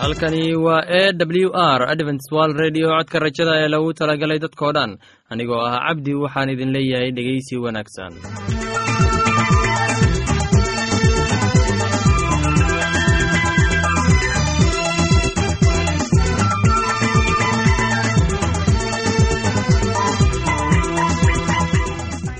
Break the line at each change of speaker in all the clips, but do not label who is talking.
halkani waa e w r adventswal redio codka rajada ee lagu talagalay dadkoo dhan. Anigoo ah cabdi waxaan idin leeyahay dhegeysi wanaagsan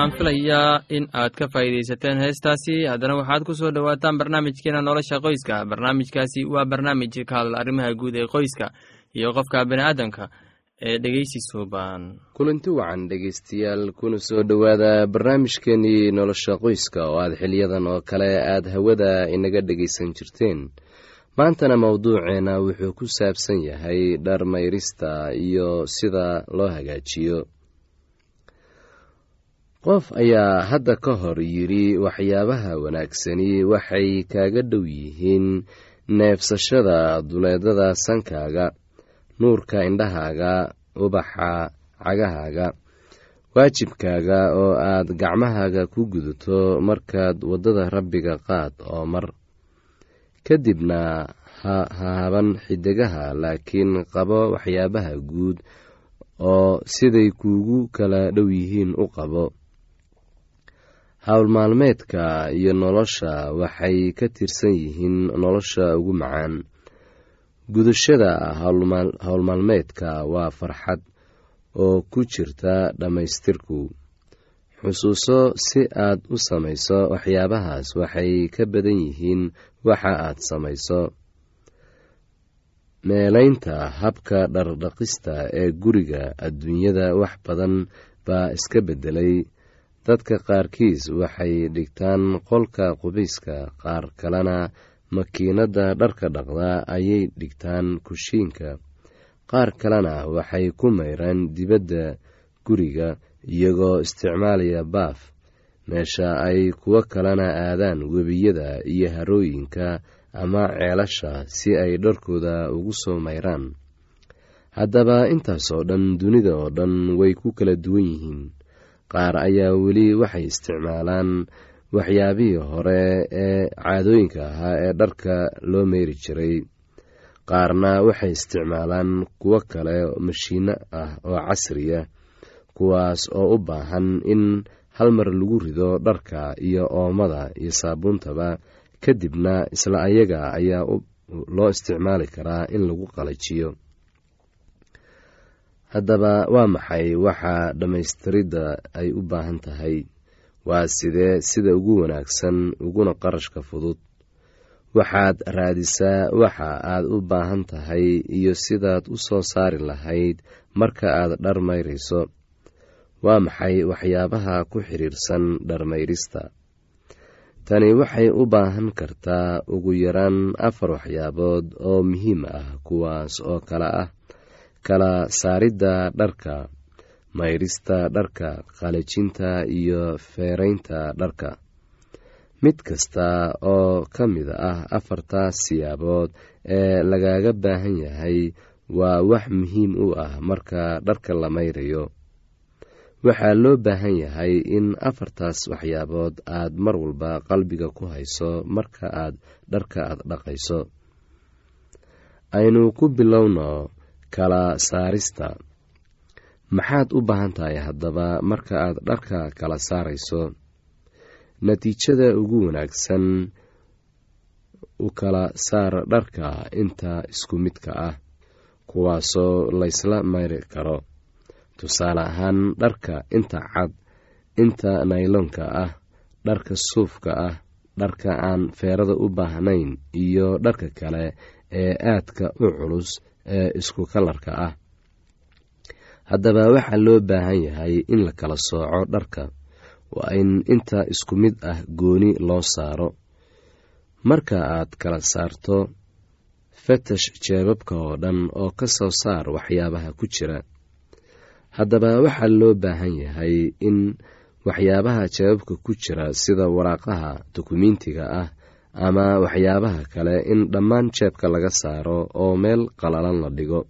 waxaan filayaa in aad ka faa'iidaysateen heestaasi. Haddana waxaad ku soo dhowaataan barnaamijkeena nolosha qoyska. Barnaamijkaasi waa barnaamij ka hadla arrimaha guud ee qoyska iyo qofka bini'aadanka ee dhegeysi suuban
kulanti wacan dhegeystayaal kuna soo dhowaada barnaamijkeenii nolosha qoyska oo aad xiliyadan oo kale aad hawada inaga dhegaysan jirteen. Maantana mowduuceena wuxuu ku saabsan yahay dhar mayrista iyo sida loo hagaajiyo qof ayaa hadda ka hor yidhi waxyaabaha wanaagsani waxay kaaga dhow yihiin neebsashada duleedada sankaaga nuurka indhahaaga ubaxa cagahaaga waajibkaaga oo aad gacmahaaga ku gudato markaad waddada rabbiga qaad oo mar. Kadibna ha haaban xidigaha laakiin qabo waxyaabaha guud oo siday kuugu kala dhow yihiin u qabo howlmaalmeedka iyo nolosha waxay ka tirsan yihiin nolosha ugu macaan. Gudashada howlmaalmeedka waa farxad oo ku jirta dhammaystirku. Xusuuso si aad u samayso waxyaabahaas waxay ka badan yihiin waxa aad samayso meelaynta habka dhardhaqista ee guriga adduunyada wax badan baa iska beddelay dadka qaarkiis waxay dhigtaan qolka qubayska qaar kalena makiinadda dharka dhaqda ayay dhigtaan kushiinka. Qaar kalena waxay ku mayraan dibadda guriga iyagoo isticmaalaya baaf. Meesha ay kuwo kalena aadaan webiyada iyo harooyinka ama ceelasha si ay dharkooda ugu soo mayraan. Haddaba intaasoo dhan dunida oo dhan way ku kala duwan yihiin qaar ayaa weli waxay isticmaalaan waxyaabihii hore ee caadooyinka ahaa ee dharka loo meyri jiray. Qaarna waxay isticmaalaan kuwo kale mashiino ah oo casriya kuwaas oo u baahan in hal mar lagu rido dharka iyo oomada iyo saabuuntaba kadibna isla ayaga ayaa loo isticmaali karaa in lagu qalajiyo haddaba waa maxay waxa dhammaystiridda ay u baahan tahay? Waa sidee sida ugu wanaagsan uguna qarashka fudud. Waxaad raadisaa waxa aad u baahan tahay iyo sidaad u soo saari lahayd marka aad dhar mayrayso waa maxay waxyaabaha ku xidhiirsan dharmayrista? Tani waxay u baahan kartaa ugu yaraan afar waxyaabood oo muhiim ah kuwaas oo kale ah kala saaridda dharka mayrista dharka qalajinta iyo feeraynta dharka. Mid kasta oo ka mid ah afartaas siyaabood ee lagaga baahan yahay waa wax muhiim u ah marka dharka la mayrayo. Waxaa loo baahan yahay in afartaas waxyaabood aad mar walba qalbiga ku hayso marka aad dharka aad dhaqayso. Aynu ku bilowno kala saarista. Maxaad u baahan tahay haddaba marka aad dharka kala saarayso? Natiijada ugu wanaagsan u kala saar dharka inta isku midka ah kuwaasoo laysla mayri karo. Tusaale ahaan dharka inta cad inta nayloonka ah dharka suufka ah dharka aan feerada u baahnayn iyo dharka kale ee aadka u culus ee isku kalarka ah. Haddaba waxaa loo baahan yahay in la kala sooco dharka. Waa in inta isku mid ah gooni loo saaro. Marka aad kala saarto fatash jeebabka oo dhan oo ka soo saar waxyaabaha ku jira. Haddaba waxaa loo baahan yahay in waxyaabaha jeebabka ku jira sida waraaqaha dukumiintiga ah ama waxyaabaha kale in dhammaan jeebka laga saaro oo meel qalalan la dhigo.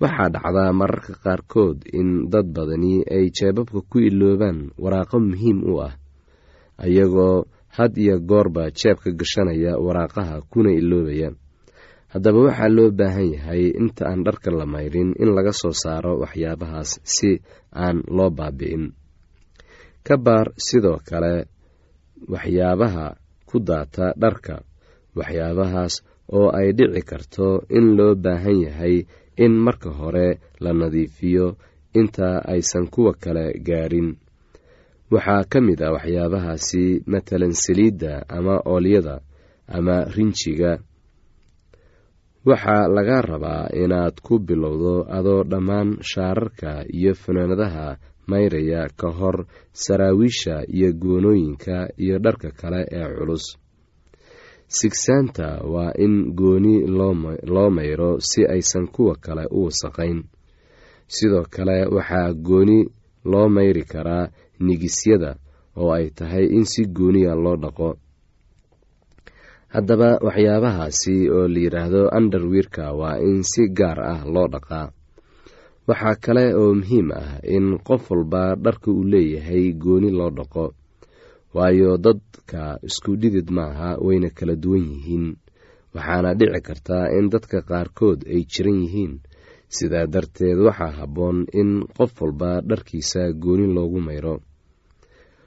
Waxaa dhacdaa mararka qaarkood in dad badani ay jeebabka ku iloobaan waraaqo muhiim u ah ayagoo had iyo goorba jeebka gashanaya waraaqaha kuna iloobaya haddaba waxaa loo baahan yahay inta aan dharka la mayrin in laga soo saaro waxyaabahaas si aan loo baabi'in. Ka baar sidoo kale waxyaabaha ku daata dharka waxyaabahaas oo ay dhici karto in loo baahan yahay in marka hore la nadiifiyo inta aysan kuwa kale gaarin. Waxaa ka mid ah waxyaabahaasi matalan saliidda ama oolyada ama rinjiga waxaa laga rabaa inaad ku bilowdo adoo dhammaan shaararka iyo fanaanadaha mayraya ka hor saraawiisha iyo goonooyinka iyo dharka kale ee culus. Sigsaanta waa in gooni loo mayro si aysan kuwa kale u wasaqayn. Sidoo kale waxaa gooni loo mayri karaa nigisyada oo ay tahay in si gooniya loo dhaqo. Haddaba waxyaabahaasi oo la yidhaahdo underwiirka waa in si gaar ah loo dhaqaa waxaa kale oo muhiim ah in qof walba dharka uu leeyahay gooni loo dhaqo waayo dadka isku dhidid maaha wayna kala duwan yihiin. Waxaana dhici kartaa in dadka qaarkood ay jiran yihiin. Sidaa darteed waxaa habboon in qof walba dharkiisa gooni loogu mayro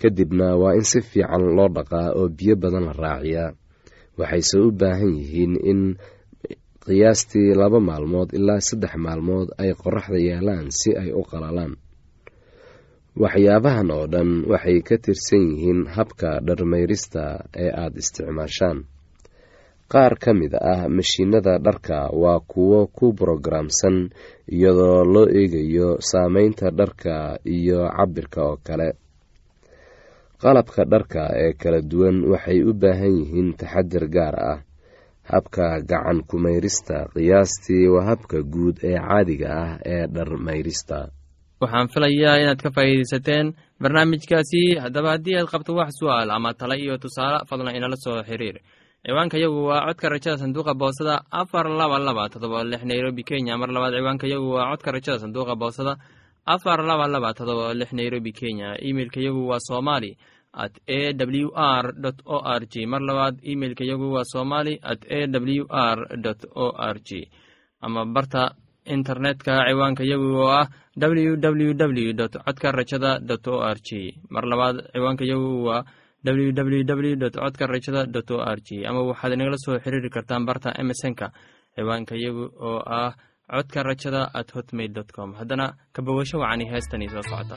kadibna waa in si fiican loo dhaqaa oo biyo badan la raaciyaa. Waxayse u baahan yihiin in qiyaastii laba maalmood ilaa saddex maalmood ay qoraxda yaalaan si ay u qalalaan. Waxyaabahan oo dhan waxay ka tirsan yihiin habka dharmayrista ee aada isticmaashaan. Qaar ka mid ah mashiinada dharka waa kuwo ku brogaraamsan iyadoo loo eegayo saameynta dharka iyo cabirka oo kale qalabka dharka ee kala duwan waxay u baahan yihiin taxadir gaar ah. Habka gacan kumayrista qiyaastii waa habka guud ee caadiga ah ee dharmayrista.
Waxaan filayaa inaad ka faa'iidaysateen barnaamijkaasi. Haddaba haddii aad qabto wax su'aal ama tale iyo tusaale fadlan inala soo xiriir. Ciwaanka yagu waa codka rajada sanduuqa boosada afar laba laba todoba lix nairobi kenya. Mar labaad ciwaanka yagu waa codka rajada sanduuqa boosada afar laba laba todoba lix nairobi kenya. Imeilka yagu waa somali at a w r o r g. Mar labaad imeilka yagu waa somali at a w r o r g. Ama barta internetka ciwaanka yagu oo ah w w w dot codka rajada dot o r g. Mar labaad ciwaanka yagu waa w w w dot codka rajada dot o r g. Ama waxaad inagala soo xiriiri kartaan barta emesonka ciwaanka yagu oo ah codka rajada at hotmail com. Haddana ka bogasho wacani heestani soo socota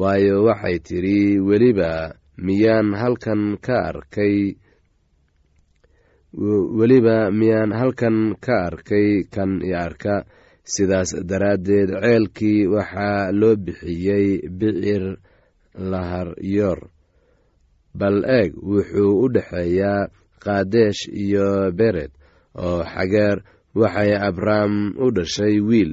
waayo waxay tidhi weliba miyaan halkan ka arkay? Weliba miyaan halkan ka arkay kan i arka? Sidaas daraaddeed ceelkii waxaa loo bixiyey bicir laharyoor bal eeg wuxuu u dhexeeyaa kaadesh iyo bered oo xageer waxay abrahm u dhashay wiil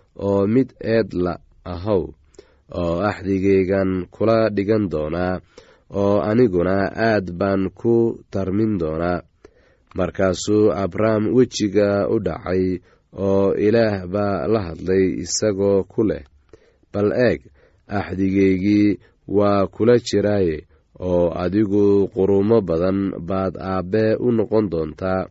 oo mid eed la ahow oo axdigaygan kula dhigan doonaa oo aniguna aad baan ku tarmin doonaa markaasuu abram wejiga u dhacay oo ilaah baa la hadlay isagoo ku leh bal eeg axdigaygii waa kula jiraaye oo adigu qurumo badan baad aabbee u noqon doontaa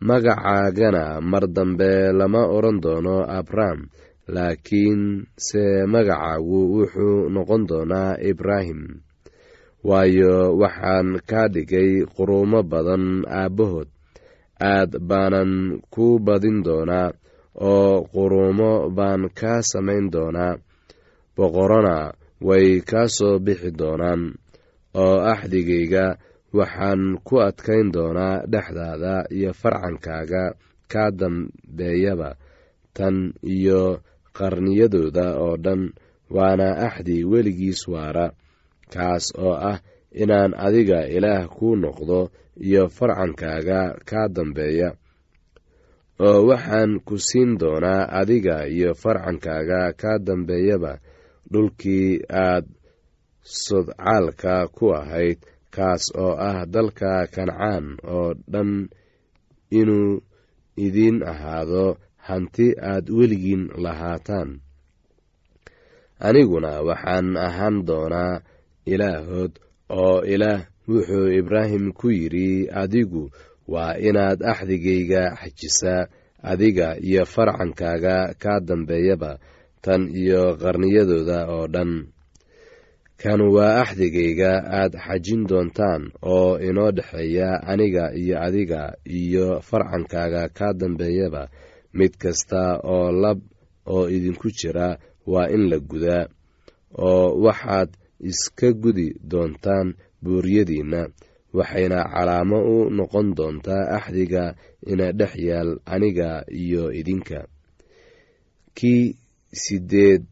magacaagana mar dambe lama odhan doono abram laakiin se magacaagu wuxuu noqon doonaa ibraahim waayo waxaan kaa dhigay qurumo badan aabbahood. Aad baanan ku badin doonaa oo qurumo baan kaa samayn doonaa boqorona way kaa soo bixi doonaan oo axdigayga waxaan ku adkayn doonaa dhexdaada iyo farcankaaga kaa dambeeyaba tan iyo qarniyadooda oo dhan waana axdi weligiis waara kaas oo ah inaan adiga ilaah kuu noqdo iyo farcankaaga kaa dambeeya. Oo waxaan ku siin doonaa adiga iyo farcankaaga kaa dambeeyaba dhulkii aad sodcaalka ku ahayd kaas oo ah dalka kancaan oo dhan inuu idiin ahaado hanti aad weligiin lahaataan. Aniguna waxaan ahaan doonaa ilaahood oo ilaah wuxuu ibraahim ku yidhi adigu waa inaad axdigayga xajisaa adiga iyo farcankaaga kaa dambeeyaba tan iyo qarniyadooda oo dhan kan waa axdigayga aad xajin doontaan oo inoo dhexeeya aniga iyo adiga iyo farcankaaga kaa dambeeyaba mid kasta oo lab oo idinku jira waa in la gudaa oo waxaad iska gudi doontaan buuryadiinna waxayna calaamo u noqon doontaa axdiga ina dhex yaal aniga iyo idinka. Kii siddeed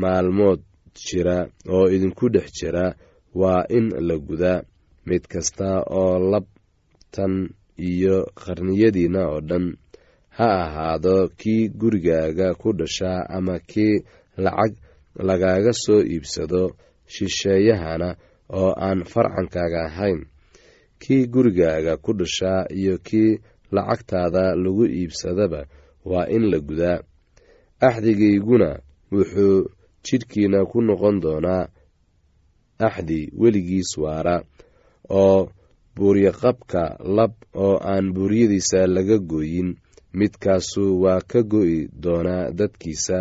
maalmood jira oo idinku dhex jira waa in la gudaa mid kasta oo labtan iyo qarniyadiinna oo dhan. Ha ahaado kii gurigaaga ku dhashaa ama kii lacag lagaaga soo iibsado shisheeyahana oo aan farcankaaga ahayn. Kii gurigaaga ku dhashaa iyo kii lacagtaada lagu iibsadaba waa in la gudaa axdigayguna wuxuu jidhkiina ku noqon doonaa axdi weligiis waara oo buuryaqabka lab oo aan buuryadiisa laga gooyin. Midkaasu waa ka go'i doonaa dadkiisa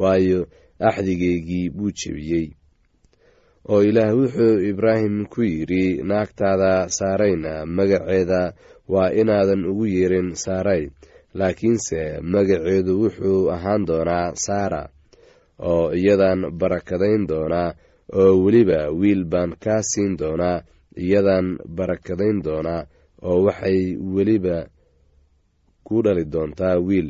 waayo axdigaygii buu jebiyey. Oo ilaah wuxuu ibraahim ku yidhi naagtaada saarayna magaceeda waa inaadan ugu yeerin saaray. Laakiinse magaceedu wuxuu ahaan doonaa saara oo iyadan barakadayn doonaa oo weliba wiil baan kaa siin doonaa iyadan barakadayn doonaa oo waxay weliba ku dhali doontaa wiil.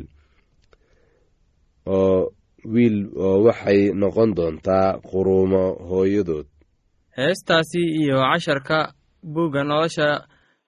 Oo wiil oo waxay noqon doontaa quruumo hooyadood.
Heestaasi iyo casharka buugga nolosha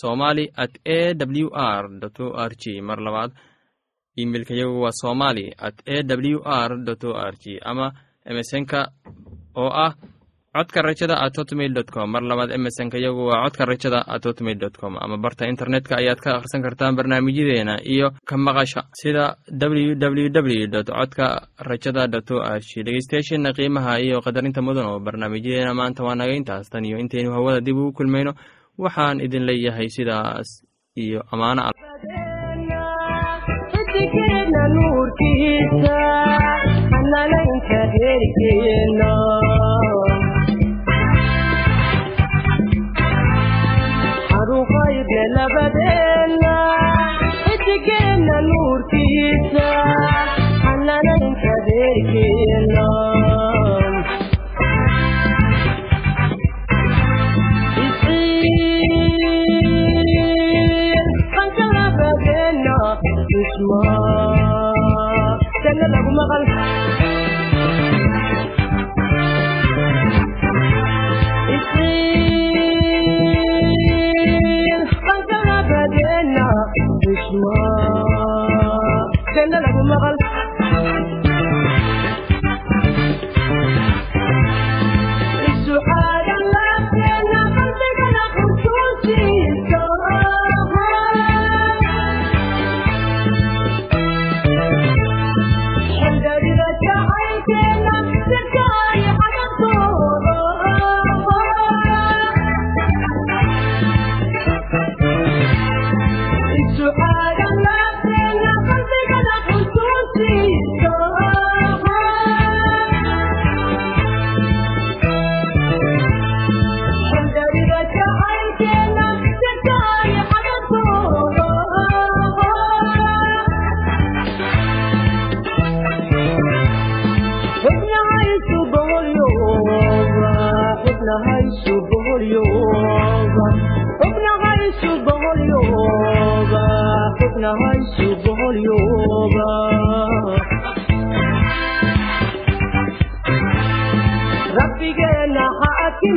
somali at a w r o r g. Mar labaad imeilka yagu waa somali at a w r o r g. Ama emesonka oo ah codka rajada at hotmail com. Mar labaad emesonka yagu waa codka rajada at hotmail com. Ama barta internetka ayaad ka akhrisan kartaan barnaamijyadeena iyo ka maqasha sida w w w dot codka rajada dot o r g. Dhegeystayaasheena qiimaha iyo qadarinta mudan oo barnaamijyadeena maanta waa naga intaas. Tan iyo intaynu hawada dib ugu kulmayno
waxaan idin leeyahay sidaas iyo ammaano al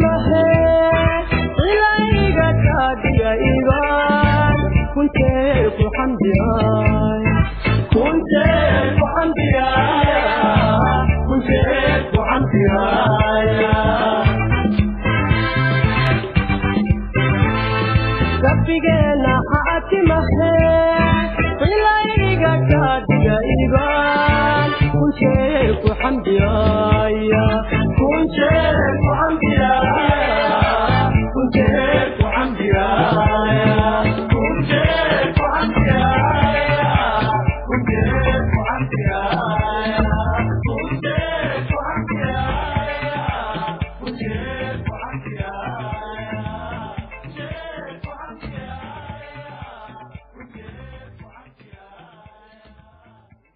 xaakimahe